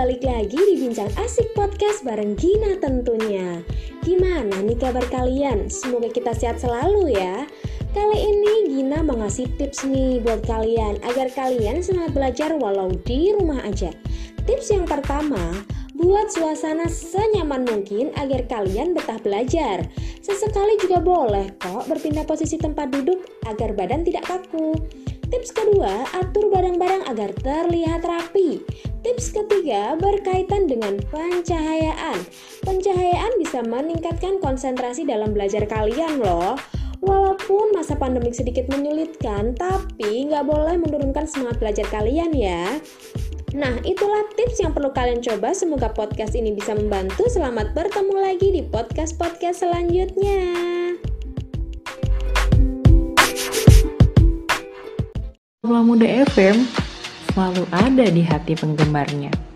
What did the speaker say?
lagi di Bincang Asik Podcast bareng Gina tentunya. Gimana nih kabar kalian? Semoga kita sehat selalu ya. Kali ini Gina mau tips nih buat kalian agar kalian semangat belajar walau di rumah aja. Tips yang pertama, buat suasana senyaman mungkin agar kalian betah belajar. Sesekali juga boleh kok berpindah posisi tempat duduk agar badan tidak kaku. Tips kedua, atur barang-barang agar terlihat rapi. Tips ketiga berkaitan dengan pencahayaan. Pencahayaan bisa meningkatkan konsentrasi dalam belajar kalian loh. Walaupun masa pandemik sedikit menyulitkan, tapi nggak boleh menurunkan semangat belajar kalian ya. Nah, itulah tips yang perlu kalian coba. Semoga podcast ini bisa membantu. Selamat bertemu lagi di podcast-podcast selanjutnya. Muda FM selalu ada di hati penggemarnya.